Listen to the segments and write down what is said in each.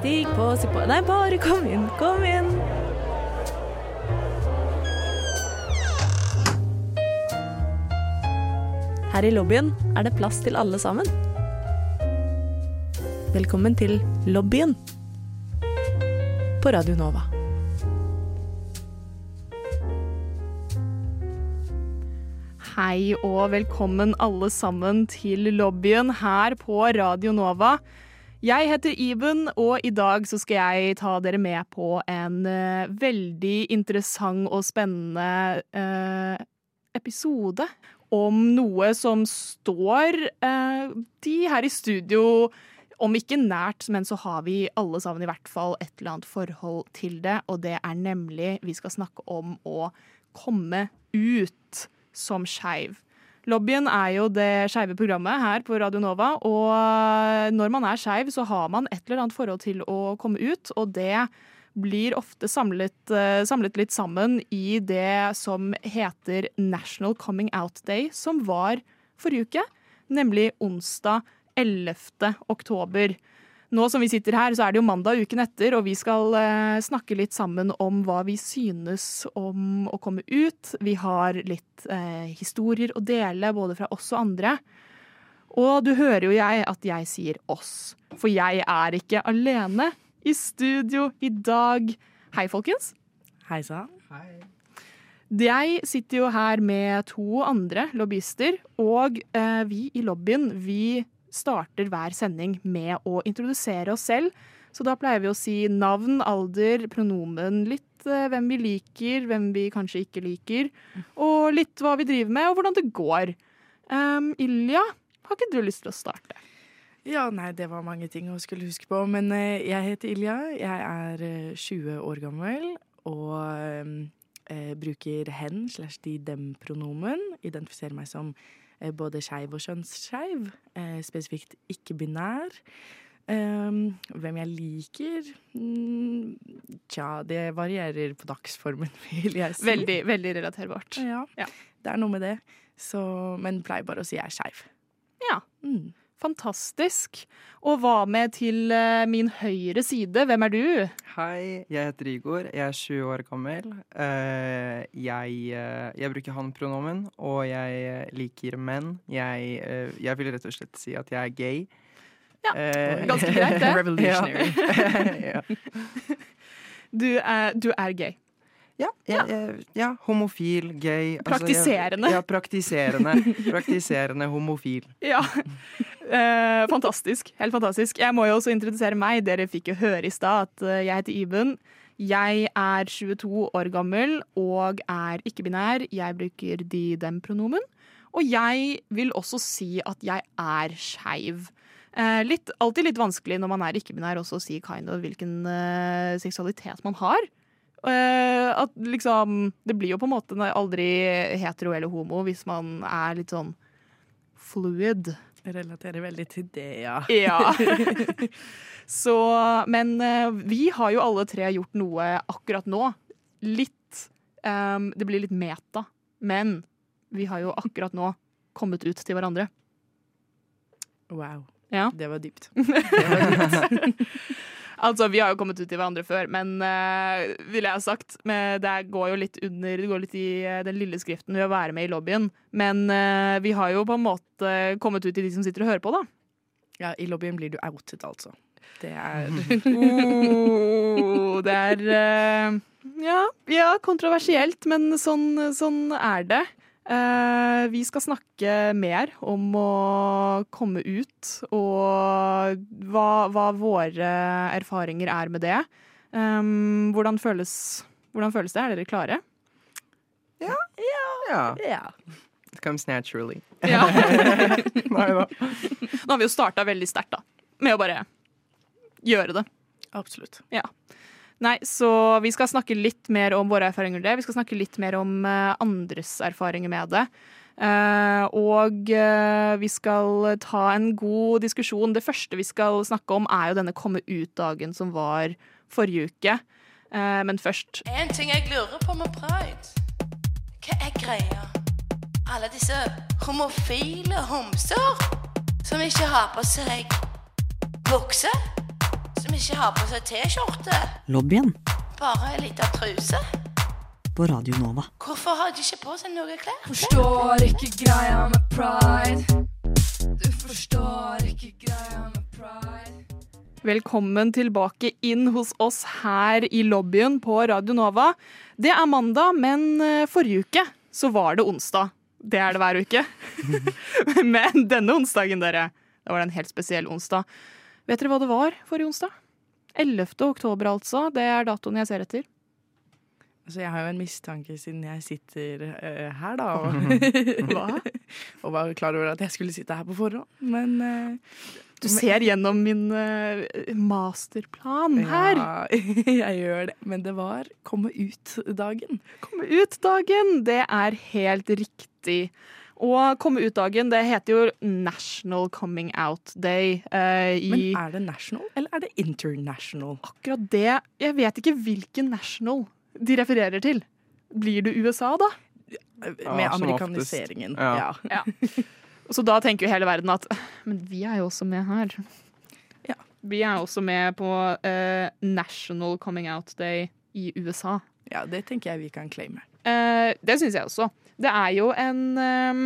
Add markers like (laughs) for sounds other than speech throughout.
Stig på, stig på Nei, bare kom inn, kom inn. Her i lobbyen er det plass til alle sammen. Velkommen til lobbyen på Radio Nova. Hei og velkommen alle sammen til lobbyen her på Radio Nova. Jeg heter Iben, og i dag så skal jeg ta dere med på en uh, veldig interessant og spennende uh, episode om noe som står uh, de her i studio om ikke nært, men så har vi alle sammen i hvert fall et eller annet forhold til det, og det er nemlig Vi skal snakke om å komme ut som skeiv. Lobbyen er jo det skeive programmet her på Radio Nova, og når man er skeiv, så har man et eller annet forhold til å komme ut, og det blir ofte samlet, eh, samlet litt sammen i det som heter National Coming Out Day, som var forrige uke, nemlig onsdag 11. oktober. Nå som vi sitter her, så er det jo mandag uken etter, og vi skal eh, snakke litt sammen om hva vi synes om å komme ut. Vi har litt eh, historier å dele, både fra oss og andre. Og du hører jo jeg at jeg sier oss, for jeg er ikke alene i studio i dag. Hei, folkens. Hei sann. Jeg sitter jo her med to andre lobbyister, og eh, vi i lobbyen vi starter hver sending med å introdusere oss selv. Så da pleier vi å si navn, alder, pronomen, litt eh, hvem vi liker, hvem vi kanskje ikke liker, og litt hva vi driver med, og hvordan det går. Um, Ilja, har ikke du lyst til å starte? Ja, nei, det var mange ting å skulle huske på. Men eh, jeg heter Ilja. Jeg er eh, 20 år gammel og eh, bruker hen slash de dem-pronomen. Identifiserer meg som eh, både skeiv og kjønnsskeiv. Eh, spesifikt ikke-binær. Um, hvem jeg liker? Mm, tja, det varierer på dagsformen, (laughs) vil jeg si. Veldig, veldig relaterbart. Ja, Ja. det er noe med det. Så, men pleier bare å si jeg er skeiv. Ja. Mm. Fantastisk. Og hva med til eh, min høyre side? Hvem er du? Hei, jeg heter Igor. Jeg er 20 år gammel. Eh, jeg, eh, jeg bruker han-pronomen, og jeg liker menn. Jeg, jeg vil rett og slett si at jeg er gay. Ja, ganske greit, det. Revolutionary. (laughs) ja. (laughs) (laughs) Du er, du er gay. Ja, jeg, jeg, ja, homofil, gay. altså, Praktiserende. jeg, ja, praktiserende. Praktiserende homofil. (laughs) Ja. Eh, fantastisk. Helt fantastisk. Jeg må jo også introdusere meg. Dere fikk jo høre i stad at eh, jeg heter Iben. Jeg er 22 år gammel og er ikke-binær. Jeg bruker de-dem-pronomen. Og jeg vil også si at jeg er skeiv. Eh, litt, alltid litt vanskelig når man er ikke-binær også å si kind of hvilken eh, seksualitet man har. Eh, at liksom Det blir jo på en måte aldri hetero eller homo hvis man er litt sånn fluid. Jeg relaterer veldig til det, ja. Ja. (laughs) Så, men eh, vi har jo alle tre gjort noe akkurat nå. Litt um, Det blir litt meta, men vi har jo akkurat nå kommet ut til hverandre. Wow. Ja. Det var dypt. (laughs) Altså, vi har jo kommet ut til hverandre før, men uh, ville jeg ha sagt men Det går jo litt under Det går litt i eh, den lille skriften ved å være med i lobbyen. Men uh, vi har jo på en måte kommet ut til de som sitter og hører på, da. Ja, I lobbyen blir du outet, altså. Det er (laughs) Oh, det er uh, ja, ja, kontroversielt, men sånn, sånn er det. Eh, vi skal snakke mer om å komme ut, og hva, hva våre erfaringer er med det. Um, hvordan, føles, hvordan føles det? Er dere klare? Ja. Ja. It comes naturally. Ja. (laughs) Nei da. Nå har vi jo starta veldig sterkt, da. Med å bare gjøre det. Absolutt. Nei, så vi skal snakke litt mer om våre erfaringer med det. Vi skal snakke litt mer om eh, andres erfaringer med det. Eh, og eh, vi skal ta en god diskusjon. Det første vi skal snakke om, er jo denne komme ut-dagen som var forrige uke. Men først En ting jeg lurer på med pride. Hva er greia? Alle disse homofile homser som ikke har på seg bukse. Ikke har på seg T-skjorte, Lobbyen bare ei lita truse? på Radio Nova. Hvorfor har de ikke på seg noe klær? Forstår ikke greia med pride. Du forstår ikke greia med pride. Velkommen tilbake inn hos oss her i lobbyen på Radio Nova. Det er mandag, men eh, forrige uke så var det onsdag. Det er det hver uke. (laughs) men denne onsdagen, dere, da var det en helt spesiell onsdag. Vet dere hva det var forrige onsdag? 11. oktober, altså. Det er datoen jeg ser etter. Altså, jeg har jo en mistanke siden jeg sitter uh, her, da. Og, (laughs) (laughs) og var klar over at jeg skulle sitte her på forhånd. Men uh, Du ser gjennom min eh, masterplan her. Ja, (laughs) jeg gjør det. Men det var komme ut-dagen. Komme ut-dagen, det er helt riktig. Og komme ut-dagen, det heter jo National Coming Out Day. eh, i Men er det national, eller er det international? akkurat det Jeg vet ikke hvilken national de refererer til. Blir det USA, da? Med amerikaniseringen. Ja. Ja. Så da tenker jo hele verden at Men vi er jo også med her. Ja. Vi er også med på eh, National Coming Out Day i USA. ja, det tenker jeg vi kan claime. Eh, det syns jeg også. Det er jo en um,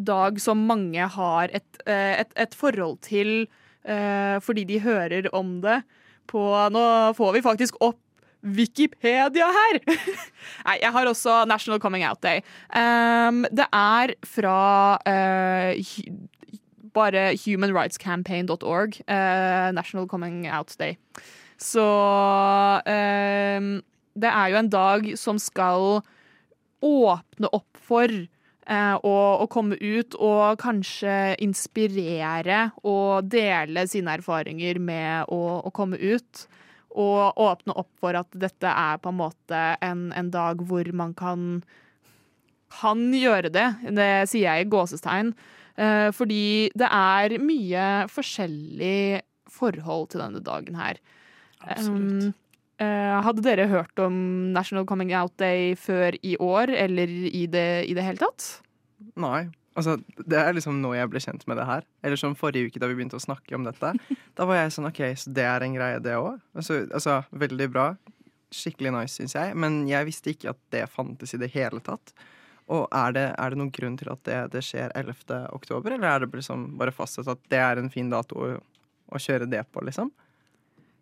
dag som mange har et, eh, et, et forhold til uh, fordi de hører om det på Nå får vi faktisk opp Wikipedia her! (laughs) Nei, jeg har også National Coming Out Day. Um, det er fra uh, bare humanrightscampaign.org. Uh, National Coming Out Day. Så um, det er jo en dag som skal åpne opp for eh, å, å komme ut og kanskje inspirere og dele sine erfaringer med å, å komme ut. Og åpne opp for at dette er på en måte en, en dag hvor man kan, kan gjøre det. Det sier jeg i gåsestegn. Eh, fordi det er mye forskjellig forhold til denne dagen her. Absolutt. Um, hadde dere hørt om National Coming Out Day før i år, eller i det, i det hele tatt? Nei. Altså, det er liksom nå jeg ble kjent med det her. Eller som forrige uke da vi begynte å snakke om dette. (laughs) Da var jeg sånn OK, så det er en greie, det òg? Altså, altså, veldig bra. Skikkelig nice, syns jeg. Men jeg visste ikke at det fantes i det hele tatt. Og er det, er det noen grunn til at det, det skjer 11. oktober, eller er det liksom bare fastsatt at det er en fin dato å, å kjøre det på, liksom?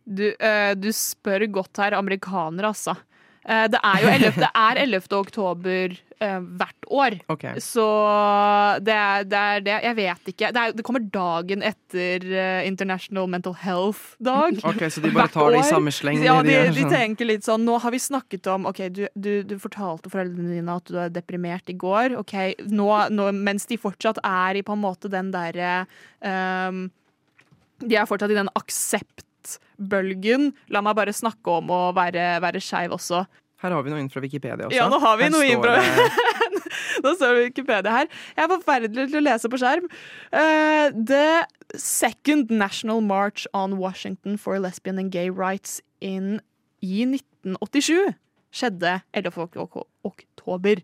Du, uh, du spør godt her, amerikaner, altså. Uh, det er jo 11, det er 11. oktober uh, hvert år. okay. Så det er, det er det. Jeg vet ikke. Det, er, det kommer dagen etter International Mental Health-dag. Ok, Så de bare Hvert tar det i samme sleng? Ja, de, de sånn. tenker litt sånn Nå har vi snakket om OK, du, du, du fortalte foreldrene dine at du er deprimert i går. OK, nå, nå, mens de fortsatt er i på en måte den derre ehm, De er fortsatt i den akseptbølgen. La meg bare snakke om å være, være skeiv også. Her har vi noe inn fra Wikipedia også. Ja, nå har vi Her noe inn fra- (laughs) Nå står det Wikipedia her. Jeg er forferdelig til å lese på skjerm. Uh, the second national march on Washington for lesbian and gay rights in, i 1987 skjedde 11. ok ok oktober.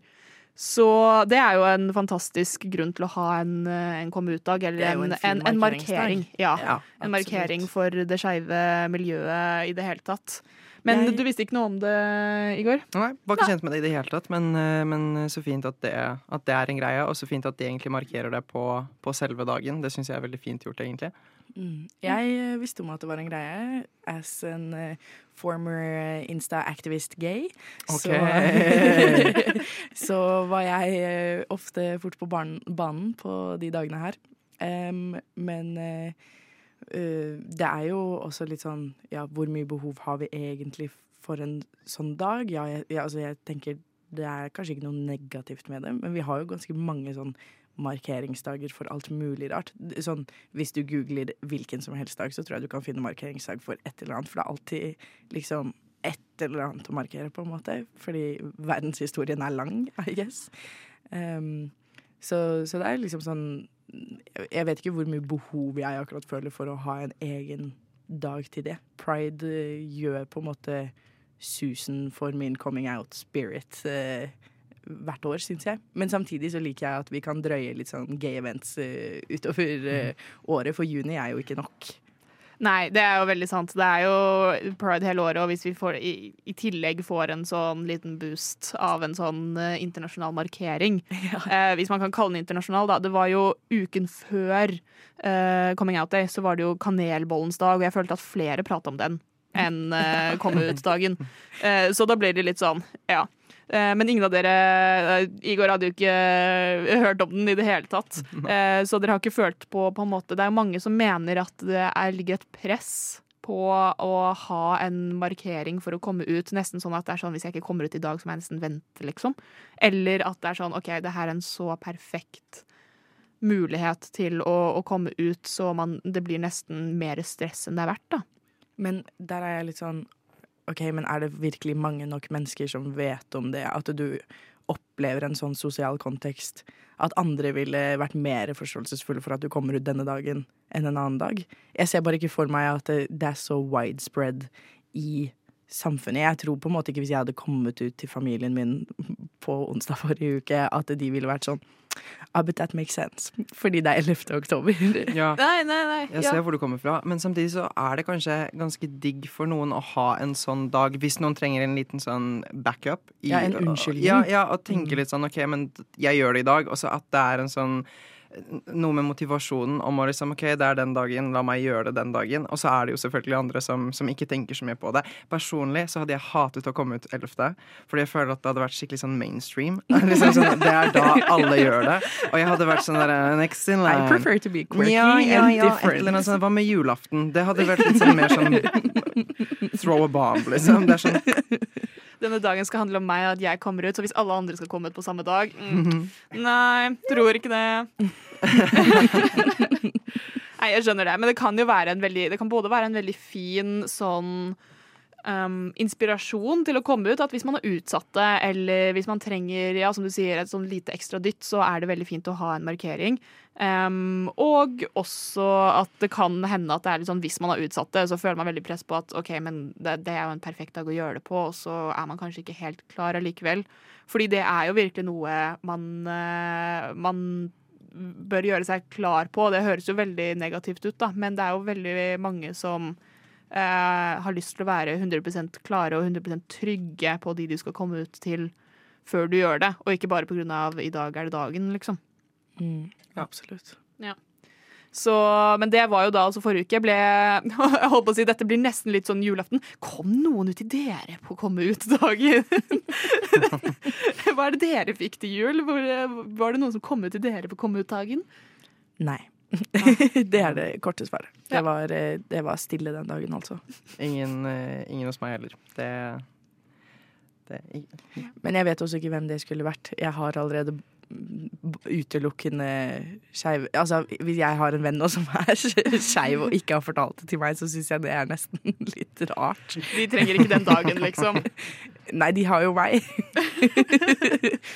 Så det er jo en fantastisk grunn til å ha en, eh, en komme ut-dag, er eller en, en en, en markering. Ja, Ja, en markering for det skeive miljøet i det hele tatt. Men Jeg- du visste ikke noe om det, i går? Nei, var ikke kjent med det i det hele tatt, men, eh, men så fint at det, at det er en greie, og så fint at de egentlig markerer det på, på selve dagen. Det syns jeg er veldig fint gjort, egentlig. Mm. Jeg eh, visste om at det var en greie as en eh, former eh, Insta-activist gay. Okay. Så, (laughs) så var jeg ofte fort på banen, på de dagene her. Um, men uh, det er jo også litt sånn Ja, hvor mye behov har vi egentlig for en sånn dag? Ja, jeg, ja, altså jeg tenker det er kanskje ikke noe negativt med det, men vi har jo ganske mange sånn markeringsdager for alt mulig rart. Sånn, hvis du googler hvilken som helst dag, så tror jeg du kan finne markeringsdag for et eller annet. For det er alltid liksom et eller annet å markere, på en måte. Fordi verdenshistorien er lang, (laughs) I guess. Um, så, så det er liksom sånn Jeg vet ikke hvor mye behov jeg akkurat føler for å ha en egen dag til det. Pride eh, gjør på en måte susen for min coming out spirit eh, hvert år, syns jeg. Men samtidig så liker jeg at vi kan drøye litt sånn gay events uh, utover uh, året, for juni er jo ikke nok. Nei, det er jo veldig sant. Det er jo pride hele året, og hvis vi får, i, i tillegg får en sånn liten boost av en sånn uh, internasjonal markering (laughs) eh, Hvis man kan kalle den internasjonal, da. Det var jo uken før uh, Coming Out Day, så var det jo kanelbollens dag, og jeg følte at flere prata om den enn uh, Komme ut-dagen. (laughs) Så da blir det litt sånn, ja. Eh, Men ingen av dere eh, Igor hadde jo ikke eh, hørt om den i det hele tatt. (laughs) Så dere har ikke følt på på en måte Det er mange som mener at det er, ligger et press på å ha en markering for å komme ut. Nesten sånn at det er sånn hvis jeg ikke kommer ut i dag, så må jeg nesten vente, liksom. Eller at det er sånn OK, det her er en så perfekt mulighet til å, å komme ut, så man, det blir nesten mer stress enn det er verdt, da. Men der er jeg litt sånn OK, men er det virkelig mange nok mennesker som vet om det? At du opplever en sånn sosial kontekst? At andre ville vært mer forståelsesfulle for at du kommer ut denne dagen enn en annen dag? Jeg ser bare ikke for meg at det, det er så widespread i samfunnet. Jeg tror på en måte ikke hvis jeg hadde kommet ut til familien min på onsdag forrige uke, at de ville vært sånn ah, but that makes sense. Fordi det er 11. oktober. (laughs) Ja. Nei, nei, nei. Jeg ser hvor du kommer fra, men samtidig så er det kanskje ganske digg for noen å ha en sånn dag, hvis noen trenger en liten sånn backup. i- Ja, en unnskyldning. Ja, ja, og tenke litt sånn OK, men jeg gjør det i dag. Og så at det er en sånn noe med motivasjonen om å liksom OK, det er den dagen, la meg gjøre det den dagen. Og så er det jo selvfølgelig andre som, som ikke tenker så mye på det. Personlig så hadde jeg hatet å komme ut 11., fordi jeg føler at det hadde vært skikkelig sånn mainstream. (laughs) liksom sånn, det er da alle gjør det. Og jeg hadde vært sånn der Next in I prefer to be quirky Ja, ja, and ja, et different. eller annet sånt. Hva med julaften? Det hadde vært litt sånn mer sånn (laughs) throw a bomb, liksom. Det er sånn Denne dagen skal handle om meg, og at jeg kommer ut. Så hvis alle andre skal komme ut på samme dag mm, Nei, tror ikke det. (laughs) Nei, jeg skjønner det. Men det kan jo være en veldig Det kan både være en veldig fin sånn um, inspirasjon til å komme ut. At hvis man utsatt det, eller hvis man trenger ja, som du sier, et sånn lite ekstra dytt, så er det veldig fint å ha en markering. Um, og også at det kan hende at det er litt sånn hvis man utsatt det, så føler man veldig press på at OK, men det, det er jo en perfekt dag å gjøre det på, og så er man kanskje ikke helt klar allikevel. Fordi det er jo virkelig noe man, eh, man bør gjøre seg klar på. Det høres jo veldig negativt ut, da, men det er jo veldig mange som har lyst til å være 100% klare og 100% trygge på de du skal komme ut til før du gjør det, og ikke bare av i dag er det dagen, liksom. Mm, absolutt. Så, men det var jo da altså forrige uke. Ble, (laughs) jeg holdt på å si, Dette blir nesten litt sånn julaften. Kom noen ut til dere på komme ut-dagen? (laughs) Hva er det dere fikk til jul? Var, var det noen som kom ut til dere på komme ut-dagen? Nei. (laughs) det er det korte svaret. Det, var, eh, det var stille den dagen, altså. ingen, eh, ingen hos meg heller. Det, det Men jeg vet også ikke hvem det skulle vært. Jeg har allerede utelukkende skeiv Altså, hvis jeg har en venn nå som er (laughs) skeiv og ikke har fortalt det til meg, så syns jeg det er nesten (laughs) litt rart. De trenger ikke den dagen, liksom. Nei, de har jo meg.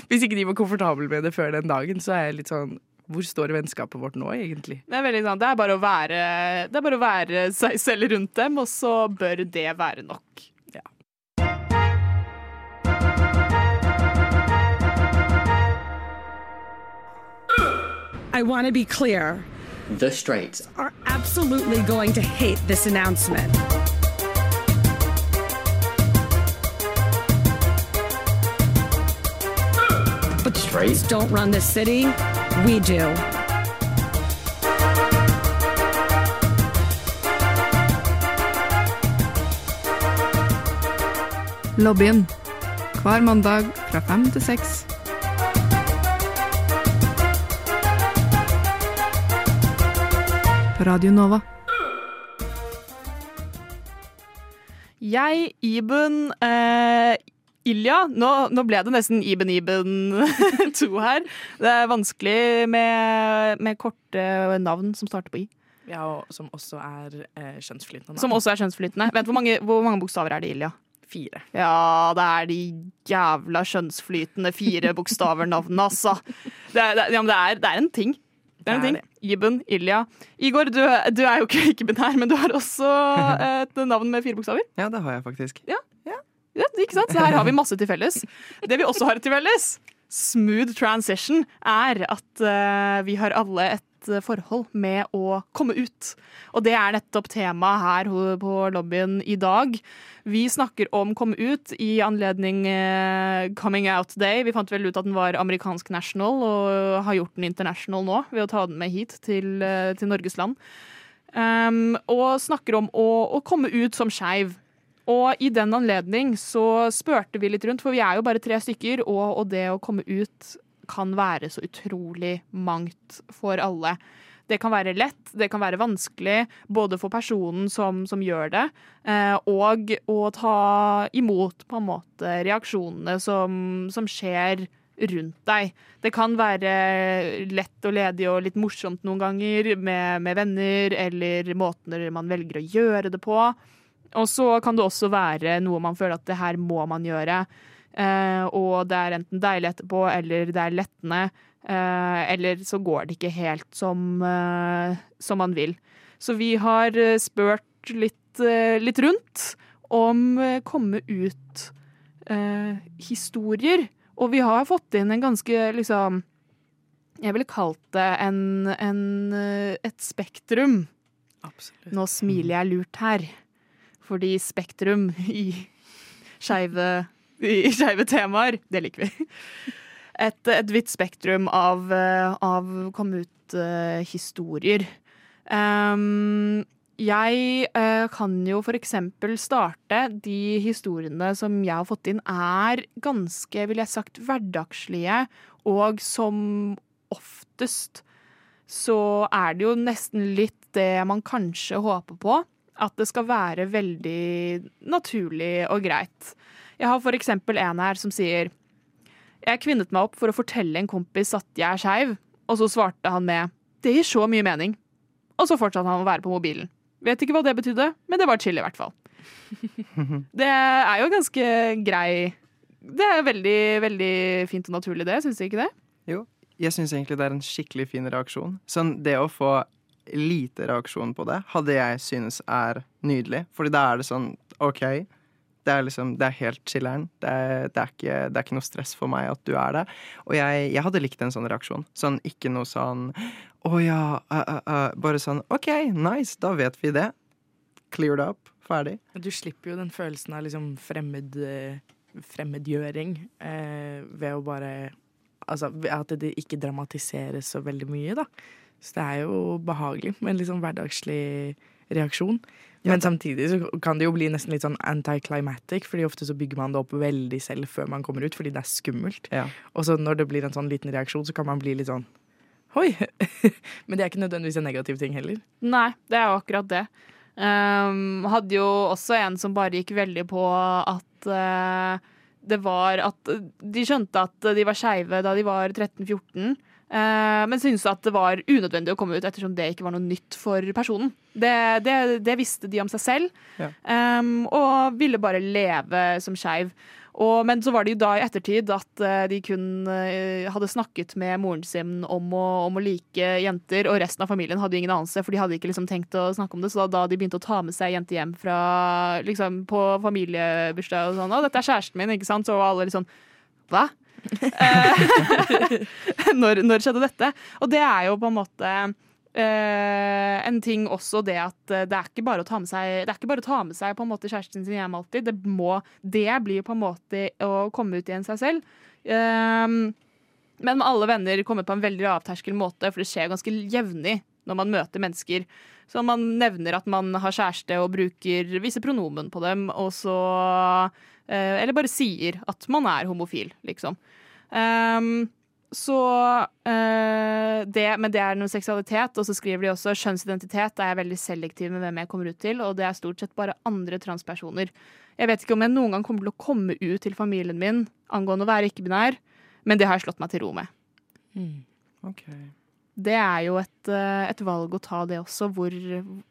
hvis ikke de var komfortable med det før den dagen, så er jeg litt sånn Hvor står vennskapet vårt nå, egentlig? Det er veldig sant. Det er bare å være, det er bare å være seg selv rundt dem, og så bør det være nok. Ja. I want to be clear. The Straits. Are absolutely going to hate this announcement. But Straight. straights don't run this city. We do. Lobbyen. Hver mandag fra fem til seks. På Radio Nova. Jeg, Iben, eh, Ilja nå, nå ble det nesten Iben Iben (laughs) 2 her. Det er vanskelig med, med korte navn som starter på I. Ja, og som også er eh, kjønnsflytende. Som også er kjønnsflytende. Vent, hvor mange, hvor mange bokstaver er det, Ilja? Fire. Ja, det er de jævla kjønnsflytende fire bokstaver-navnene, altså. Det er, det, ja, men det, er, det er en ting. Det er en Det er ting. Iben, Ilja. Igor, du, du er jo ikke ikke-binær, men du har også (laughs) et navn med fire bokstaver. Ja, det har jeg faktisk. Ja, Ja, ikke sant? Så her har vi masse til felles. Det vi også har til felles, smooth transition er at uh, vi har alle et eh, forhold med å komme ut. Og det er nettopp temaet her på lobbyen i dag. Vi snakker om komme ut i anledning eh, Coming Out Day. Vi fant vel ut at den var amerikansk national, og har gjort den international nå ved å ta den med hit til, til Norges land. Um, og snakker om å, å komme ut som skeiv. Og i den anledning så spurte vi litt rundt, for vi er jo bare tre stykker, og, og det å komme ut kan være så utrolig mangt for alle. Det kan være lett, det kan være vanskelig, både for personen som, som gjør det, eh, og å ta imot på en måte reaksjonene som, som skjer rundt deg. Det kan være lett og ledig og litt morsomt noen ganger med, med venner, eller måter man velger å gjøre det på. Og så kan det også være noe man føler at det her må man gjøre. Uh, og det er enten deilig etterpå, eller det er lettende. Uh, eller så går det ikke helt som, uh, som man vil. Så vi har spurt litt, litt rundt om komme ut-historier. og vi har fått inn en ganske liksom Jeg ville kalt det en, en, et spektrum. Absolutt. Nå smiler jeg lurt her, fordi spektrum i skeive temaer, det liker vi. Et, et vidt spektrum av, eh, av kom ut-historier. Um, jeg uh, kan jo for eksempel starte De historiene som jeg har fått inn, er ganske, vil jeg sagt, hverdagslige. Og som oftest så er det jo nesten litt det man kanskje håper på. At det skal være veldig naturlig og greit. Jeg har for eksempel en her som sier Jeg kvinnet meg opp for å fortelle en kompis at jeg er skeiv, og så svarte han med Det gir så mye mening. Og så fortsatte han å være på mobilen. Vet ikke hva det betydde, men det var chill i hvert fall. (laughs) Det er jo ganske grei Det er veldig, veldig fint og naturlig, det. Syns du ikke det? Jo, jeg syns egentlig det er en skikkelig fin reaksjon. Sånn, det å få lite reaksjon på det, hadde jeg synes er nydelig. Fordi da er det sånn OK, det er liksom, det er helt chiller'n. Det, det, det er ikke noe stress for meg at du er det. Og jeg, jeg hadde likt en sånn reaksjon. Sånn ikke noe sånn Å ja, uh, uh, uh. Bare sånn OK, nice, da vet vi det. Cleared up. Ferdig. Du slipper jo den følelsen av liksom fremmed, fremmedgjøring eh, ved å bare Altså at det ikke dramatiseres så veldig mye, da. Så det er jo behagelig med en litt sånn hverdagslig reaksjon. Men samtidig så kan det jo bli nesten litt sånn anticlimatic, fordi ofte så bygger man det opp veldig selv før man kommer ut, fordi det er skummelt. Ja. Og så når det blir en sånn liten reaksjon, så kan man bli litt sånn hoi. (laughs) Men det er ikke nødvendigvis en negativ ting heller. Nei, det er jo akkurat det. Um, hadde jo også en som bare gikk veldig på at uh, det var at De skjønte at de var skeive da de var 13-14, eh, men syntes at det var unødvendig å komme ut ettersom det ikke var noe nytt for personen. Det, det, det visste de om seg selv, Ja. um, og ville bare leve som skeiv. Og, men så var det jo da i ettertid at eh, de kun eh, hadde snakket med moren sin om å, om å like jenter, og resten av familien hadde jo ingen anelse, for de hadde ikke liksom tenkt å snakke om det. Så da, da de begynte å ta med seg jenter hjem fra, liksom, på familiebursdag og sånn 'Å, dette er kjæresten min', ikke sant? Så var alle litt sånn Hva? Eh, (laughs) når, når skjedde dette? Og det er jo på en måte eh, en ting også det at eh, det er ikke bare å ta med seg Det er ikke bare å ta med seg på en måte kjæresten sin hjem alltid. Det, må, det blir på en måte å komme ut igjen seg selv. Ehm, men med alle venner kommer på en veldig lavterskel måte, for det skjer ganske jevnlig når man møter mennesker. Så man nevner at man har kjæreste og bruker visse pronomen på dem, og så eh, Eller bare sier at man er homofil, liksom. Um, så eh, det, Men det er noe seksualitet, og så skriver de også kjønnsidentitet. Da er jeg veldig selektiv med hvem jeg kommer ut til, og det er stort sett bare andre transpersoner. Jeg vet ikke om jeg noen gang kommer til å komme ut til familien min angående å være ikke-binær, men det har jeg slått meg til ro med. Ok. Det er jo et, eh, et valg å ta det også, hvor,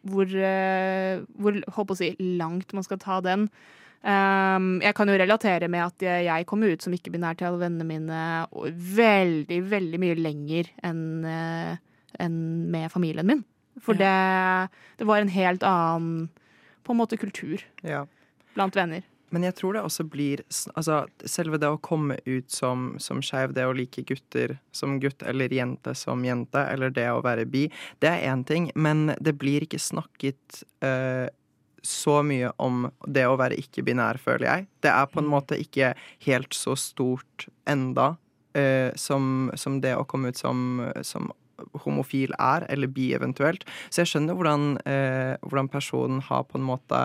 hvor, eh, hvor håper å si, langt man skal ta den. Um, jeg kan jo relatere med at jeg, kom ut som ikke-binær til alle vennene mine veldig, veldig mye lenger enn en med familien min. For det, det var en helt annen på en måte kultur Ja. blant venner. men jeg tror det også blir Altså, selve det å komme ut som, som skeiv, det å like gutter som gutt, eller jente som jente, eller det å være bi, det er én ting, men det blir ikke snakket eh, så mye om det å være ikke-binær, føler jeg. Det er på en måte ikke helt så stort enda uh, som, som det å komme ut som, som homofil er, eller bi eventuelt. Så jeg skjønner hvordan, uh, hvordan personen har på en måte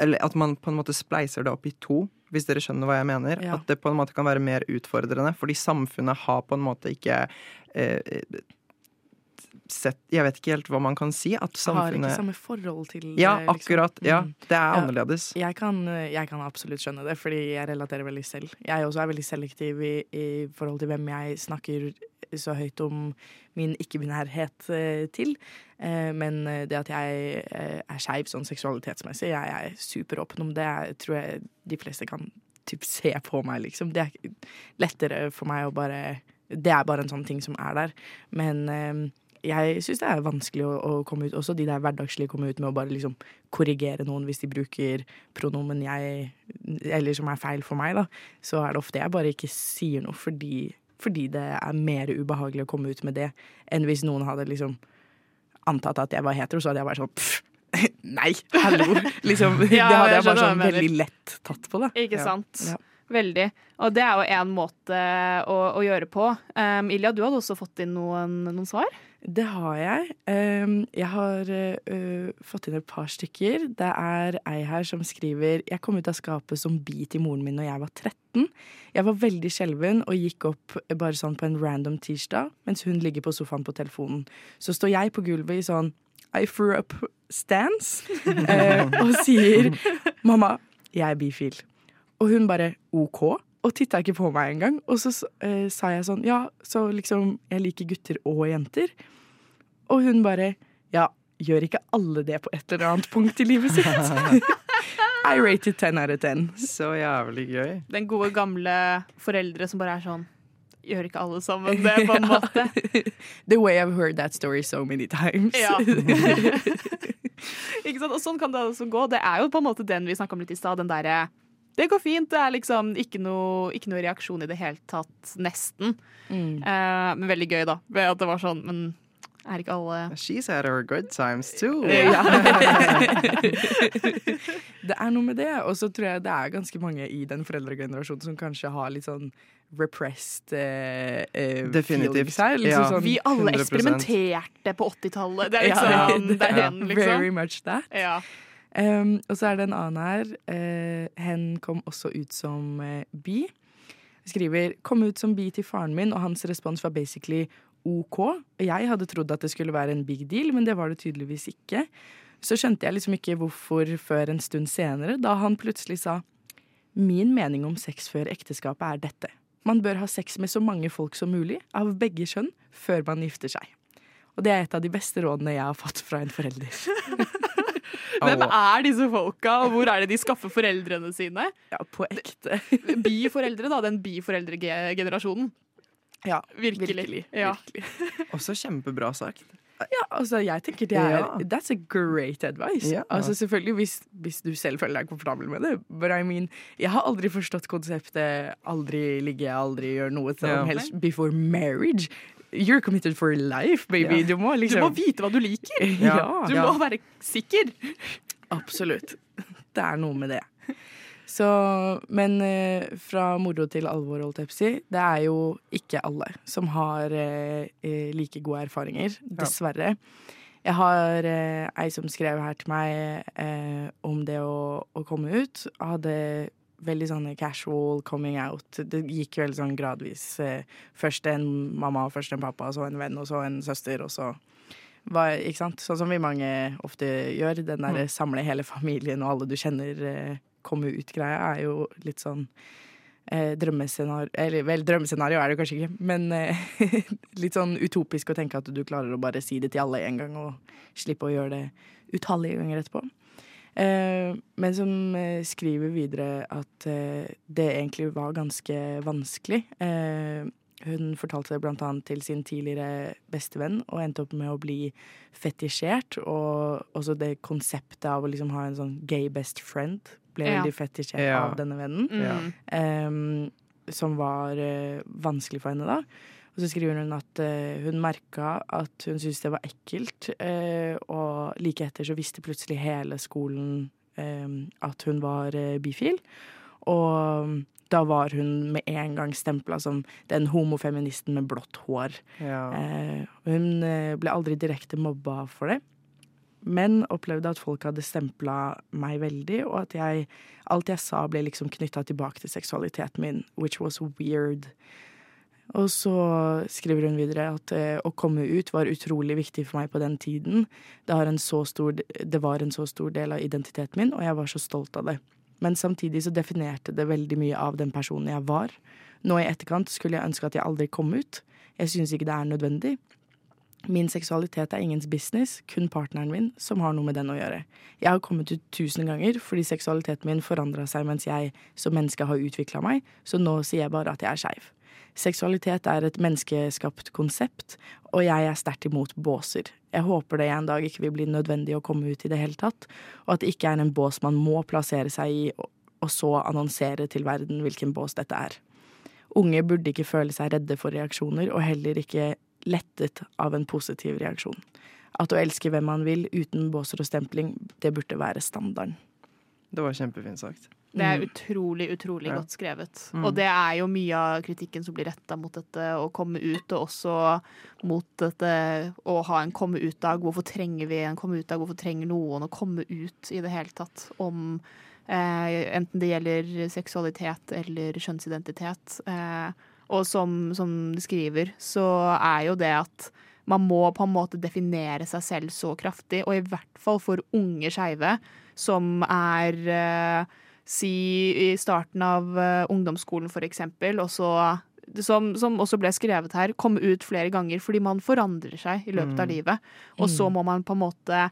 Eller at man på en måte spleiser det opp i to, hvis dere skjønner hva jeg mener. Ja. At det på en måte kan være mer utfordrende, fordi samfunnet har på en måte ikke eh, sett Jeg vet ikke helt hva man kan si. At Har ikke samme forhold til det. Ja, liksom. akkurat. Ja, Mm. det er Ja. annerledes. Jeg kan, jeg kan absolutt skjønne det, fordi jeg relaterer veldig selv. Jeg også er veldig selektiv i, i forhold til hvem jeg snakker så høyt om min ikke-binærhet eh, til. Eh, men det at jeg eh, er skeiv sånn seksualitetsmessig, jeg er superåpen om det. Jeg tror jeg de fleste kan typ se på meg, liksom. Det er lettere for meg å bare Det er bare en sånn ting som er der. Men jeg syns det er vanskelig å, å komme ut, også de der hverdagslige komme ut med å bare liksom korrigere noen hvis de bruker pronomen jeg Eller som er feil for meg, da. Så er det ofte jeg bare ikke sier noe fordi, fordi det er mer ubehagelig å komme ut med det enn hvis noen hadde liksom antatt at jeg var hetero, så hadde jeg bare sånn pff, (laughs) Nei, hallo! Liksom, (laughs) det hadde jeg jeg bare sånn veldig lett tatt på, da. Ikke Ja. sant? Ja. Veldig. Og det er jo én måte å, å gjøre på. Um, Ilja, du hadde også fått inn noen, noen svar? Det har jeg. Um, jeg har uh, fått inn et par stykker. Det er ei her som skriver Jeg kom ut av skapet som bi til moren min når jeg var 13. Jeg var veldig skjelven og gikk opp bare sånn på en random tirsdag, mens hun ligger på sofaen på telefonen. Så står jeg på gulvet i sånn I threw up stance eh, og sier 'mamma, jeg er bifil'. Og hun bare OK. Og titta ikke på meg engang. Og så eh, sa jeg sånn Ja, så liksom Jeg liker gutter og jenter. Og hun bare Ja, gjør ikke alle det på et eller annet punkt i livet sitt? (laughs) I rated 10 out of 10. Så jævlig gøy. Den gode, gamle foreldre som bare er sånn Gjør ikke alle sammen det, på en (laughs) måte? The way I've heard that story so many times. Ja. (laughs) ikke sant? Og sånn kan det også gå. Det er jo på en måte den vi snakka om litt i stad. Den derre Det går fint. Det er liksom ikke noe, ikke noe reaksjon i det hele tatt. Nesten. Mm. Eh, men veldig gøy, da. Ved at det var sånn Men er ikke alle She's had her good times too. (laughs) Ja. det er noe med det. Og så tror jeg det er ganske mange i den foreldregenerasjonen som kanskje har litt sånn repressed eh, eh, Definitivt. her. Liksom Ja. sånn, Vi alle eksperimenterte på 80-tallet. Det er liksom ja. det er er den, liksom. Very much that. Ja. Um, og så er det en annen her. Uh, hen kom også ut som uh, bi. Skriver kom ut som bi til faren min, og hans respons var basically OK. Jeg hadde trodd at det skulle være en big deal, men det var det tydeligvis ikke. Så skjønte jeg liksom ikke hvorfor før en stund senere, da han plutselig sa Min mening om sex før ekteskapet er dette. Man bør ha sex med så mange folk som mulig, av begge kjønn, før man gifter seg. Og det er et av de beste rådene jeg har fått fra en forelder. (laughs) (laughs) Hvem er disse folka, og hvor er det de skaffer foreldrene sine? Ja, på ekte. (laughs) Bi-foreldre, da. Den biforeldregenerasjonen. Ja, Virkelig. virkelig. Ja. virkelig. (laughs) Også kjempebra sagt. Ja, altså, jeg tenker det er Ja. That's a great advice. Ja. Altså, selvfølgelig hvis, hvis du selv føler deg komfortabel med det. But I mean, jeg har aldri forstått konseptet aldri ligge, aldri gjøre noe som Ja. helst before marriage. You're committed for life, baby. Ja. Du må Du liksom må vite hva du liker! (laughs) Ja, Du må være sikker! absolutt. Det er noe med det. Så, men eh, fra moro til alvor, holdt jeg på å si, det er jo ikke alle som har eh, eh, like gode erfaringer, dessverre. Jeg har eh, ei som skrev her til meg eh, om det å, å komme ut. Hadde veldig sånn casual coming out. Det gikk veldig sånn gradvis. Eh, først en mamma, først en pappa, så en venn, og så en søster, og så var, ikke sant? Sånn som vi mange ofte gjør. Den derre samle hele familien og alle du kjenner, eh, komme ut-greia er jo litt sånn eh, drømmescenario Eller vel, drømmescenario er det kanskje ikke, men eh, (laughs) litt sånn utopisk å tenke at du klarer å bare si det til alle en gang og slippe å gjøre det utallige ganger etterpå. Eh, men som eh, skriver videre at eh, det egentlig var ganske vanskelig. Eh, hun fortalte det blant annet til sin tidligere bestevenn og endte opp med å bli fetisjert. Og også det konseptet av å liksom ha en sånn gay best friend ble Ja. veldig fetisjert Ja. av denne vennen. Mm. em, som var eh, vanskelig for henne da. Og så skriver hun at eh, hun merka at hun syntes det var ekkelt, eh, og like etter så visste plutselig hele skolen eh, at hun var bifil. Og da var hun med en gang stempla som den homofeministen med blått hår. Ja. Hun ble aldri direkte mobba for det, men opplevde at folk hadde stempla meg veldig, og at jeg, alt jeg sa ble liksom knytta tilbake til seksualiteten min, which was weird. Og så skriver hun videre at eh, å komme ut var utrolig viktig for meg på den tiden. Det, stor, det var en så stor del av identiteten min, og jeg var så stolt av det. Men samtidig så definerte det veldig mye av den personen jeg var. Nå i etterkant skulle jeg ønske at jeg aldri kom ut. Jeg syns ikke det er nødvendig. Min seksualitet er ingens business, kun partneren min som har noe med den å gjøre. Jeg har kommet ut tusen ganger fordi seksualiteten min forandra seg mens jeg som menneske har utvikla meg, så nå sier jeg bare at jeg er skeiv. Seksualitet er et menneskeskapt konsept, og jeg er sterkt imot båser. Jeg håper det en dag ikke vil bli nødvendig å komme ut i det hele tatt, og at det ikke er en bås man må plassere seg i, og- så annonsere til verden hvilken bås dette er. Unge burde ikke føle seg redde for reaksjoner, og heller ikke lettet av en positiv reaksjon. At å elske hvem man vil uten båser og stempling, det burde være standarden. Det var kjempefint sagt. Det er Mm. utrolig, utrolig godt skrevet. Mm. Og det er jo mye av kritikken som blir retta mot dette å komme ut, og også mot dette å ha en komme ut-dag. Hvorfor trenger vi en komme ut-dag? Hvorfor trenger noen å komme ut i det hele tatt om eh, enten det gjelder seksualitet eller kjønnsidentitet. Eh, og som, som de skriver, så er jo det at man må på en måte definere seg selv så kraftig, og i hvert fall for unge skeive som er eh, si i starten av eh, ungdomsskolen for eksempel, og så som, som også ble skrevet her, komme ut flere ganger fordi man forandrer seg i løpet av Mm. livet. Og så må man på en måte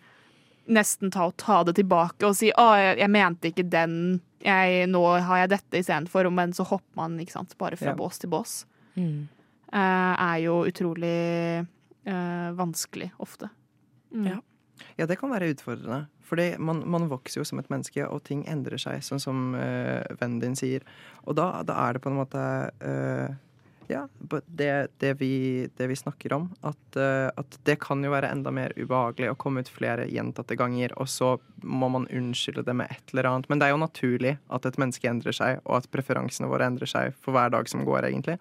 nesten ta, ta det tilbake og si å, jeg, jeg mente ikke den, jeg, nå har jeg dette istedenfor, men så hopper man sant, bare fra Ja. bås til bås. Mm. Uh, er jo utrolig uh, vanskelig ofte. Mm. Ja. Ja, det kan være utfordrende. Fordi man, man vokser jo som et menneske, og ting endrer seg, sånn som uh, vennen din sier. Og da, da er det på en måte uh, Ja, det, det, vi, det vi snakker om. At, uh, at det kan jo være enda mer ubehagelig å komme ut flere gjentatte ganger, og så må man unnskylde det med et eller annet. Men det er jo naturlig at et menneske endrer seg, og at preferansene våre endrer seg for hver dag som går, egentlig.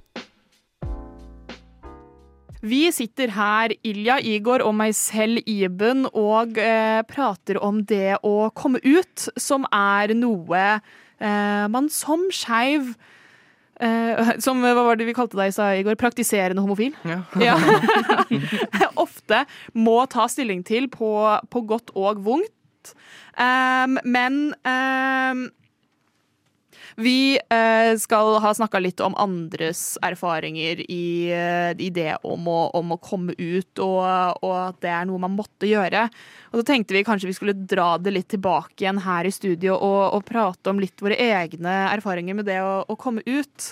Vi sitter her, Ilja, Igor og meg selv, Iben, og eh, prater om det å komme ut, som er noe eh, man som skeiv eh, (laughs) Som hva var det vi kalte deg i går? Praktiserende homofil? Ja. (laughs) Ja. (laughs) Ofte må ta stilling til på, på godt og vondt. Um, men um, vi eh, skal ha snakka litt om andres erfaringer i, eh, i det om å, om å komme ut, og, og at det er noe man måtte gjøre. Og så tenkte vi kanskje vi skulle dra det litt tilbake igjen her i studio og, og prate om litt våre egne erfaringer med det å, å komme ut.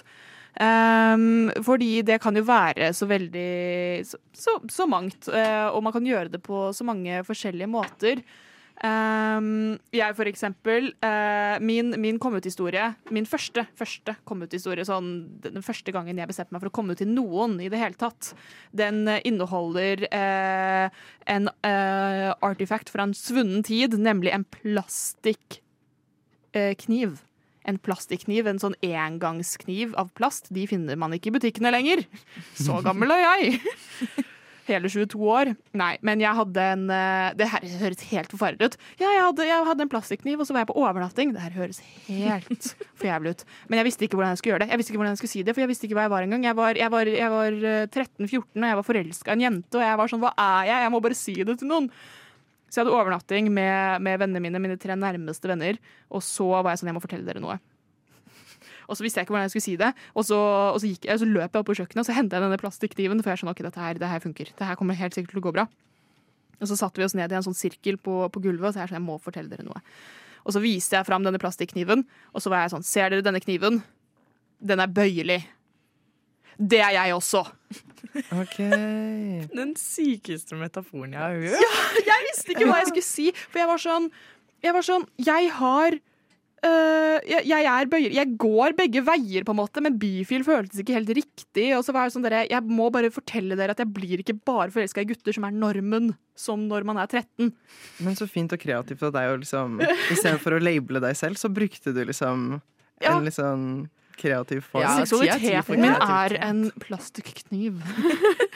Um, fordi det kan jo være så veldig så, så, så mangt, uh, og man kan gjøre det på så mange forskjellige måter. Ehm, jeg for eksempel, uh, min, min kom-ut-historie, min første, første kom-ut-historie, sånn den første gangen jeg bestemte meg for å komme ut til noen i det hele tatt, den eh, inneholder uh, en uh, artifact fra en svunnen tid, nemlig en plastikkniv. Uh. En plastikkniv, en sånn engangskniv av plast. De finner man ikke i butikkene lenger. Så gammel er jeg. (laughs) Hele 22 år. Nei, men jeg hadde en eh, Det her høres helt forferdelig ut. Ja, jeg hadde, jeg hadde en plastikkniv, og så var jeg på overnatting. Det her høres helt (laughs) for jævlig ut. Men jeg visste ikke hvordan jeg skulle gjøre det. Jeg visste ikke hvordan jeg skulle si det, for jeg visste ikke hva jeg var engang. Jeg var, var, var eh, 13-14, og jeg var forelska i en jente, og jeg var sånn Hva er jeg? Jeg må bare si det til noen. Så jeg hadde overnatting med, med vennene mine, mine tre nærmeste venner. Og så var jeg sånn, jeg må fortelle dere noe. Og så visste jeg ikke hvordan jeg skulle si det. Og så, og så, gikk og så løp jeg opp på kjøkkenet og så hentet jeg denne plastikkniven. For jeg skjønner ok, dette her, det her funker. Det her kommer helt sikkert til å gå bra. Og så satte vi oss ned i en sånn sirkel på, på gulvet, og så jeg sånn, jeg må fortelle dere noe. Og så viste jeg fram denne plastikkniven, og så var jeg sånn, ser dere denne kniven? Den er bøyelig. Det er jeg også. OK. (laughs) Den sykeste metaforen jeg har hørt. Jeg visste ikke hva jeg skulle si, for jeg var sånn Jeg var sånn Jeg har øh, jeg, jeg er bøyer Jeg går begge veier, på en måte, men bifil føltes ikke helt riktig. Og så var Jeg sånn dere, Jeg må bare fortelle dere at jeg blir ikke bare forelska i gutter, som er normen, som når man er 13. Men så fint og kreativt av deg å liksom Istedenfor å labele deg selv, så brukte du liksom Ja. en litt sånn kreativ form. Ja, Seksualiteten min er en plastikkniv. (laughs)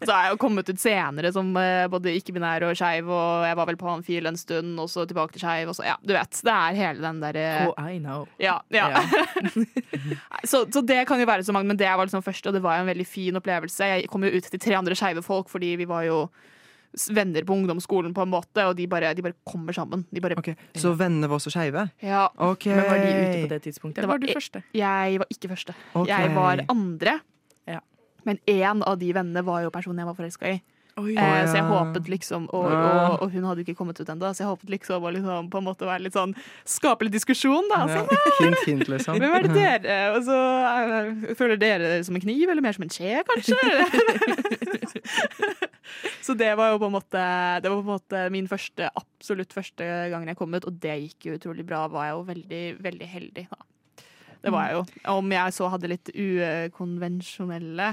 Så har jeg jo kommet ut senere som eh, både ikke-binær og skeiv, og jeg var vel på Hanfil en stund, og så tilbake til skeiv, og så ja, du vet. Det er hele den derre Oh, I know. Ja. ja. (laughs) så, så det kan jo være så mange, men det var liksom første, og det var jo en veldig fin opplevelse. Jeg kom jo ut til tre andre skeive folk, fordi vi var jo venner på ungdomsskolen på en måte, og de bare, de bare kommer sammen. De bare, okay. Så vennene var også skeive? ja. Okay. Men var de ute på det tidspunktet? Det Eller var var du første? Jeg var ikke første. Okay. Jeg var andre. Men én av de vennene var jo personen jeg var forelska i. Oi. Eh, Så jeg håpet liksom Og, og, og hun hadde jo ikke kommet ut ennå, så jeg håpet liksom å liksom, på en måte være litt sånn Skape litt diskusjon, da. Ja. (laughs) Hint, hint, liksom. Hvem er det dere? Og så eh, Føler dere som en kniv, eller mer som en skje, kanskje? (laughs) så det var jo på en måte Det var på en måte min første, absolutt første gangen jeg kom ut, og det gikk jo utrolig bra. Var jeg jo veldig, veldig heldig, da. Det var jeg jo. Om jeg så hadde litt ukonvensjonelle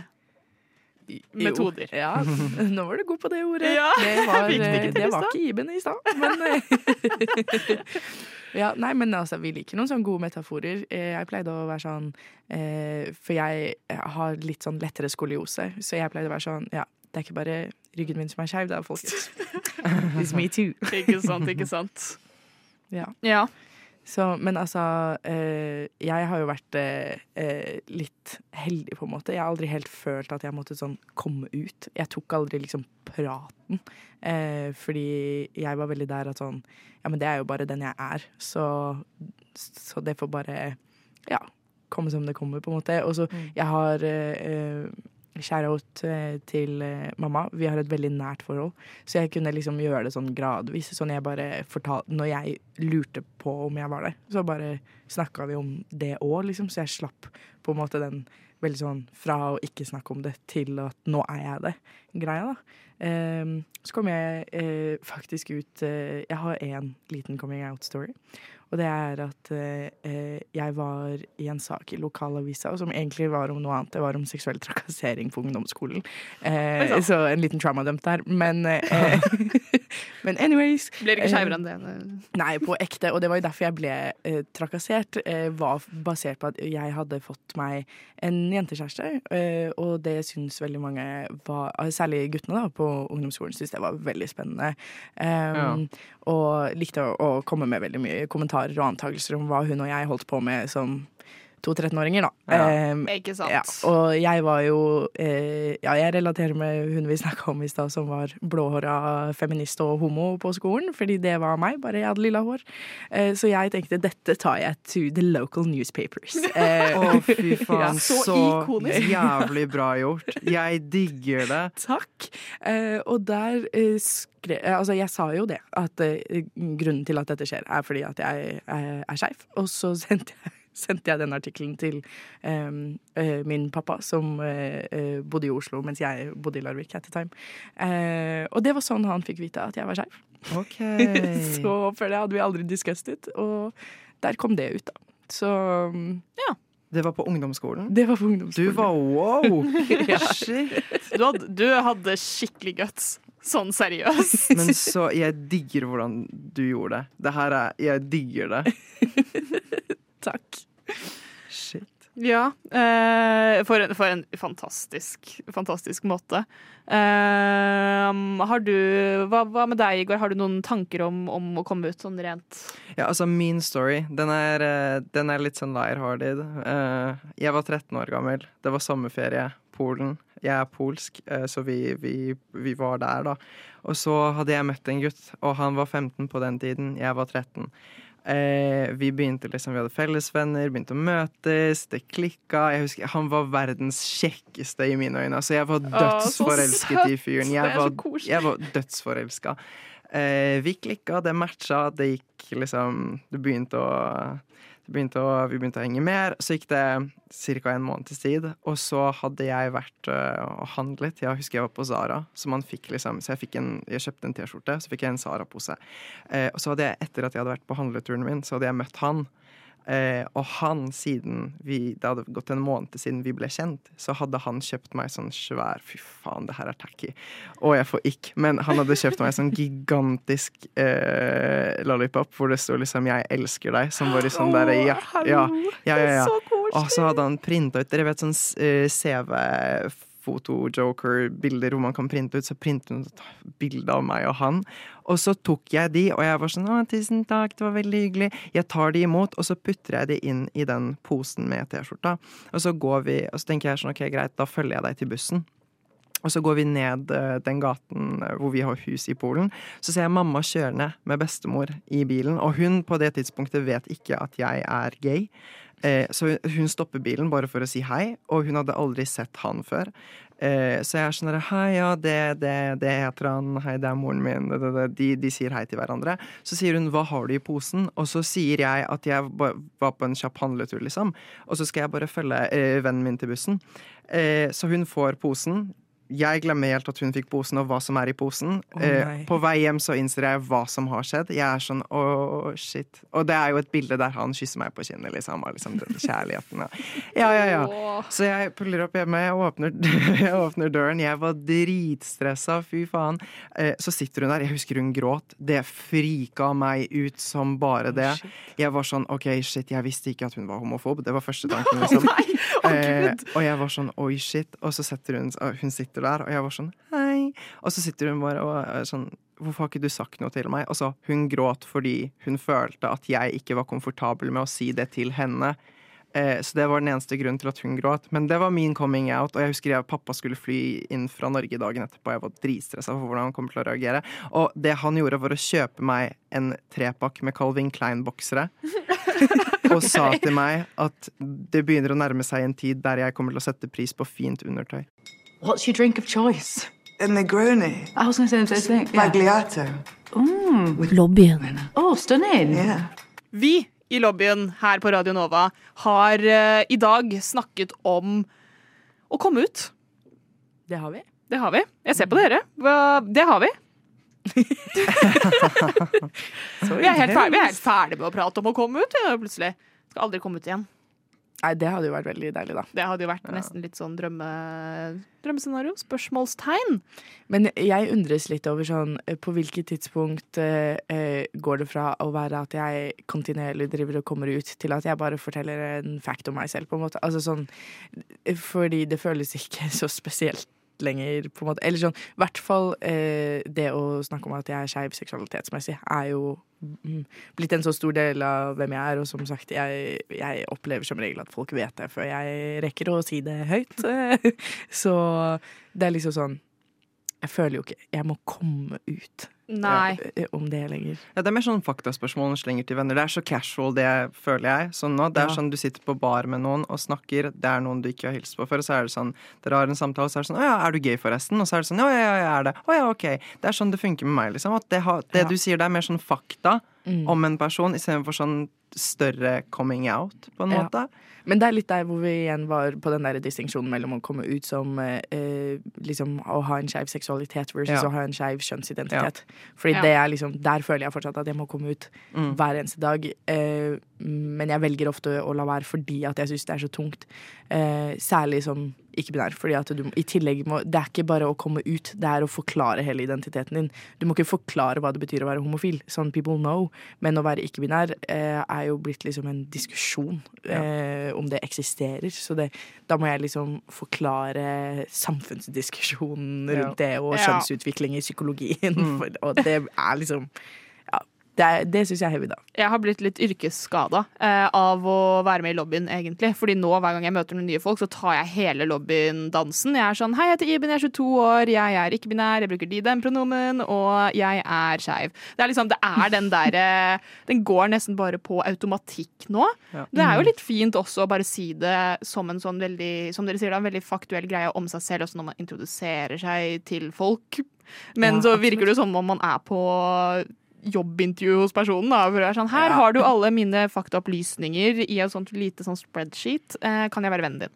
metoder. Jo, ja, (laughs) nå var du god på det ordet. Ja. Det (laughs) var, det ikke det var ikke Iben i stad, men eh, (laughs) ja, Nei, men altså, vi liker noen sånne gode metaforer. Eh, Jeg pleide å være sånn eh, For jeg har litt sånn lettere skoliose, så jeg pleide å være sånn Ja, det er ikke bare ryggen min som er skeiv, det er folkens. It's me too. Ikke sant, ikke sant. Ja. Ja. Så, men altså, eh, jeg har jo vært eh, eh, litt heldig, på en måte. Jeg har aldri helt følt at jeg måtte sånn komme ut. Jeg tok aldri liksom praten. Eh, fordi jeg var veldig der at sånn Ja, men det er jo bare den jeg er. Så, så det får bare Ja, komme som det kommer, på en måte. Og så jeg har eh, Shout-out eh, til eh, mamma. Vi har et veldig nært forhold. Så jeg kunne liksom gjøre det sånn gradvis. Sånn jeg bare fortalte Når jeg lurte på om jeg var der, så bare snakka vi om det òg, liksom. Så jeg slapp på en måte den veldig sånn fra å ikke snakke om det til at nå er jeg det, greia, da. Ehm, så kom jeg eh, faktisk ut Jeg har én liten coming out-story. Og det er at eh, eh, jeg var i en sak i lokalavisa som egentlig var om noe annet. Det var om seksuell trakassering på ungdomsskolen. Eh, så en liten trauma-dump der. Men, eh, (laughs) (laughs) (laughs) men anyways. Blir ikke eh, skeivere enn det. Nei, på ekte. Og det var jo derfor jeg ble eh, trakassert. Eh, var basert på at jeg hadde fått meg en jentekjæreste. Eh, og det syns veldig mange var eh, Særlig guttene da, på ungdomsskolen syntes det var veldig spennende. Um, Og likte å, å komme med veldig mye kommentarer og antakelser om hva hun og jeg holdt på med som to 13-åringer, da. Ja. Um, Ikke sant. ja, og jeg var jo eh, Ja, jeg relaterer med hun vi snakka om i stad, som var blåhåra feminist og homo på skolen. Fordi det var meg, bare jeg hadde lilla hår. Eh, så jeg tenkte dette tar jeg to the local newspapers. Eh, (laughs) Å, fy (laughs) faen. så så ikonisk. jævlig bra gjort. Jeg digger det. (laughs) Takk. Eh, og der eh, eh, Altså, jeg sa jo det, at grunnen til at dette skjer, er fordi at jeg er skeiv. Og så sendte jeg, sendte jeg den artikkelen til um, uh, min pappa, som uh, eh, bodde i Oslo mens jeg bodde i Larvik at the time. Uh, og det var sånn han fikk vite at jeg var skeiv. OK. (laughs) Så før det hadde vi aldri diskusset, og der kom det ut, da. Så ja. Det var på ungdomsskolen? det var på ungdomsskolen. Du var wow! (laughs) Ja. Shit. Du hadde, du hadde skikkelig guts. Sånn seriøst. (laughs) Men så Jeg digger hvordan du gjorde det. Det her er Jeg digger det. Takk. Shit. Ja. Eh, for, en, for en fantastisk, fantastisk måte. Eh, har du hva, hva med deg, Igor? Har du noen tanker om, om å komme ut sånn rent Ja, altså Min story, den er, eh, den er litt sånn lighthearted. Eh, Jeg var 13 år gammel. Det var sommerferie Polen. Jeg er polsk, så vi, vi, vi var der, da. Og så hadde jeg møtt en gutt, og han var 15 på den tiden. Jeg var 13. Eh, vi begynte liksom, vi hadde fellesvenner, begynte å møtes, det klikka. Jeg husker, Han var verdens kjekkeste i mine øyne. Altså, jeg var dødsforelsket i fyren. Jeg var, jeg var dødsforelska. Eh, vi klikka, det matcha, det gikk liksom Det begynte å, begynte å Vi begynte å henge mer. Så gikk det ca. en måneds tid, og så hadde jeg vært og og handlet. Jeg husker jeg var på Zara, så fikk liksom Så jeg, fikk en, jeg kjøpte en T-skjorte, så fikk jeg en Zara-pose. Uh, og så hadde jeg, etter at jeg hadde vært på handleturen min, så hadde jeg møtt han. Eh, og han, siden vi, det hadde gått en måned siden vi ble kjent, så hadde han kjøpt meg sånn svær Fy faen, det her er tacky. Og jeg får ikk. Men han hadde kjøpt meg sånn gigantisk eh, lollipop hvor det sto liksom 'Jeg elsker deg', som bare sånn derre ja, ja, ja, ja, ja. Og så hadde han printa ut Dere vet sånn eh, CV foto-joker-bilder hvor man kan printe ut, så printet hun et bilde av meg og han. Og så tok jeg de, og jeg var sånn 'Å, tusen takk, det var veldig hyggelig'. Jeg tar de imot, og så putter jeg de inn i den posen med T-skjorta. Og så går vi, og så tenker jeg sånn 'OK, greit, da følger jeg deg til bussen'. Og så går vi ned eh, den gaten eh, hvor vi har hus i Polen. Så ser jeg mamma kjørende med bestemor i bilen, og hun på det tidspunktet vet ikke at jeg er gay. Eh, så hun stopper bilen bare for å si hei, og hun hadde aldri sett han før. Eh, så jeg er sånn Hei, ja, det, det, det heter han. Hei, det er moren min. De, de sier hei til hverandre. Så sier hun 'hva har du i posen?' Og så sier jeg at jeg var på en kjapp handletur, liksom. Og så skal jeg bare følge eh, vennen min til bussen. Eh, så hun får posen. Jeg glemmer helt at hun fikk posen, og hva som er i posen. Oh, eh, på vei hjem så innser jeg hva som har skjedd. Jeg er sånn åh, shit. Og det er jo et bilde der han kysser meg på kinnet, liksom. Og liksom den kjærligheten. Ja, ja, ja. ja. Så jeg puller opp hjemme, jeg åpner, (laughs) jeg åpner døren. Jeg var dritstressa, fy faen. Eh, så sitter hun der. Jeg husker hun gråt. Det frika meg ut som bare det. Jeg var sånn OK, shit, jeg visste ikke at hun var homofob. Det var første tanken, (laughs) liksom. eh, og jeg var sånn oi, shit. Og så setter hun Hun sitter der, og jeg var sånn hei. Og så sitter hun bare og er sånn Hvorfor har ikke du sagt noe til meg? Og så hun gråt fordi hun følte at jeg ikke var komfortabel med å si det til henne. Eh, så det var den eneste grunnen til at hun gråt. Men det var min coming out. Og jeg husker jeg, pappa skulle fly inn fra Norge dagen etterpå. Jeg var dritstressa for hvordan han kom til å reagere. Og det han gjorde, var å kjøpe meg en trepakk med Calvin Klein-boksere. (laughs) og sa til meg at det begynner å nærme seg en tid der jeg kommer til å sette pris på fint undertøy. What's your drink of choice? A Negroni. I was going to say the same thing. Yeah. Magliato. Mm. Lobbyen. Oh, stunning. Yeah. Vi i lobbyen her på Radio Nova har uh, i dag snakket om å komme ut. Det har vi. Det har vi. Jeg ser på dere. Det har vi. (laughs) vi, er helt ferdig, vi er helt ferdig med å prate om å komme ut. Ja, plutselig. Skal aldri komme ut igjen. Nei, det hadde jo vært veldig deilig, da. Det hadde jo vært nesten litt sånn drømme, drømmescenario. Spørsmålstegn. Men jeg undres litt over sånn eh, På hvilket tidspunkt eh, eh, går det fra å være at jeg kontinuerlig driver og kommer ut, til at jeg bare forteller en fact om meg selv, på en måte? Altså sånn eh, Fordi det føles ikke (laughs) så spesielt lenger, på en måte. Eller sånn, i hvert fall eh, det å snakke om at jeg er skeiv seksualitetsmessig, er jo mm, blitt en så stor del av hvem jeg er. Og som sagt, jeg, jeg opplever som regel at folk vet det før jeg rekker å si det høyt. (laughs) så det er liksom sånn Jeg føler jo ikke Jeg må komme ut Nei. om det lenger. Ja, Det er mer sånn faktaspørsmål man slenger til venner. Det er så casual, det føler jeg. Sånn nå, det er Ja. sånn Du sitter på bar med noen og snakker, det er noen du ikke har hilst på før. Og så er det sånn, dere har en samtale, og så er det sånn 'Å ja, er du gay, forresten?' Og så er det sånn 'Ja, ja, ja, jeg er det'. 'Å ja, ok'. Det er sånn det funker med meg, liksom. At det, har, det Ja. du sier, det er mer sånn fakta Mm. om en person, istedenfor sånn større coming out, på en Ja. måte. Men det er litt der hvor vi igjen var på den der distinksjonen mellom å komme ut som eh, eh, liksom å ha en skeiv seksualitet versus Ja. å ha en skeiv kjønnsidentitet. Fordi Ja. det er liksom Der føler jeg fortsatt at jeg må komme ut Mm. hver eneste dag. Eh, men jeg velger ofte å la være fordi at jeg syns det er så tungt. Eh, særlig som ikke-binær. Fordi at du i tillegg må Det er ikke bare å komme ut, det er å forklare hele identiteten din. Du må ikke forklare hva det betyr å være homofil, sånn people know. Men å være ikke-binær eh, er jo blitt liksom en diskusjon eh, om det eksisterer. Så det, da må jeg liksom forklare samfunnsdiskusjonen rundt det, og kjønnsutvikling i psykologien. Mm. (laughs) Og det er liksom Det, det syns jeg er heavy, da. Jeg har blitt litt yrkesskada eh, av å være med i lobbyen, egentlig. Fordi nå, hver gang jeg møter noen nye folk, så tar jeg hele lobbyen-dansen. Jeg er sånn Hei, jeg heter Iben, jeg er 22 år, jeg er ikke-binær, jeg bruker de, dem pronomen, og jeg er skeiv. Det er liksom, det er den derre Den går nesten bare på automatikk nå. Ja. Det er jo litt fint også å bare si det som en sånn veldig, som dere sier, da, en veldig faktuell greie om seg selv, også når man introduserer seg til folk. Men Ja, så virker det som om man er på jobbintervju hos personen. Da, hvor det er sånn, Her Ja. har du alle mine faktaopplysninger i et sånt lite sånn spreadsheet. Eh, kan jeg være vennen din?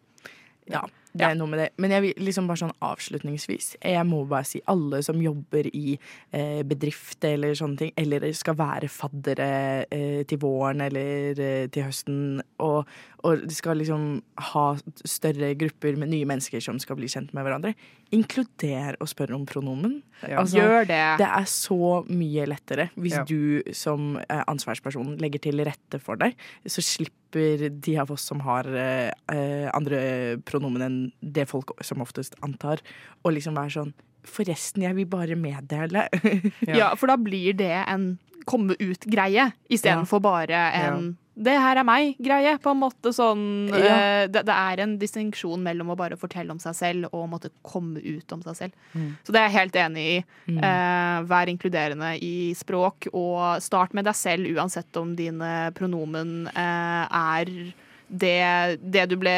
Ja, det er noe med det. Men jeg vil liksom bare sånn avslutningsvis Jeg må bare si alle som jobber i eh, bedrift eller sånne ting, eller skal være faddere eh, til våren eller eh, til høsten, og, og de skal liksom ha større grupper med nye mennesker som skal bli kjent med hverandre, inkluder å spørre om pronomen. Altså, Gjør det. Det er så mye lettere hvis Ja. du som eh, ansvarsperson legger til rette for deg. Så slipper de av oss som har eh, eh, andre pronomen enn det folk som oftest antar, å liksom være sånn Forresten, jeg vil bare meddele. (laughs) Ja. for da blir det en komme ut-greie istedenfor bare en 'det her er meg'-greie. På en måte sånn Ja. uh, det, det er en distinksjon mellom å bare fortelle om seg selv og å måtte komme ut om seg selv. Mm. Så det er jeg helt enig i. Mm. Eh, vær inkluderende i språk, og start med deg selv uansett om dine pronomen uh, er det, det du ble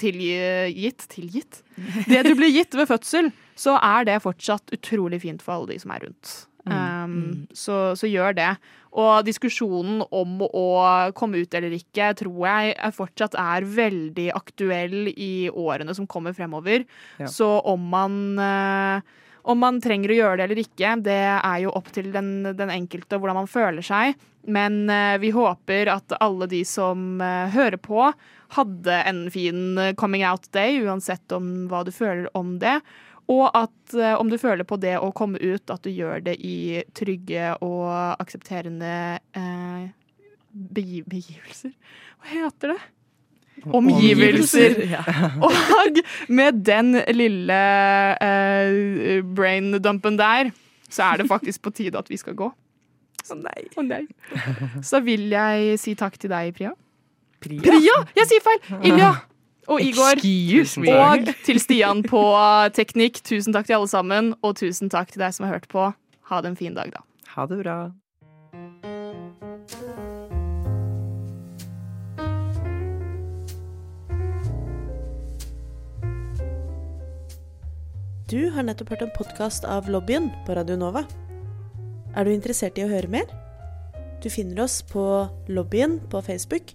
tilgitt Tilgitt? (laughs) Det du ble gitt ved fødsel, så er det fortsatt utrolig fint for alle de som er rundt. Um, så, så gjør det. Og diskusjonen om å komme ut eller ikke tror jeg er fortsatt er veldig aktuell i årene som kommer fremover. Ja. Så om man eh, om man trenger å gjøre det eller ikke, det er jo opp til den, den enkelte og hvordan man føler seg. Men eh, vi håper at alle de som eh, hører på, hadde en fin coming out day, uansett om hva du føler om det. Og at eh, om du føler på det å komme ut, at du gjør det i trygge og aksepterende eh, begi begivelser. Hva heter det? Omgivelser. Ja. (laughs) Og med den lille eh, braindumpen der, så er det faktisk på tide at vi skal gå. Å nei. Oh, nei. Så vil jeg si takk til deg, Priya. Priya. Priya! Jeg sier feil! Ilja og Igor. Og til Stian på (laughs) teknikk. Tusen takk til alle sammen, og tusen takk til deg som har hørt på. Ha det en fin dag, da. Ha det bra. Du har nettopp hørt en podkast av Lobbyen på Radio Nova. Er du interessert i å høre mer? Du finner oss på Lobbyen på Facebook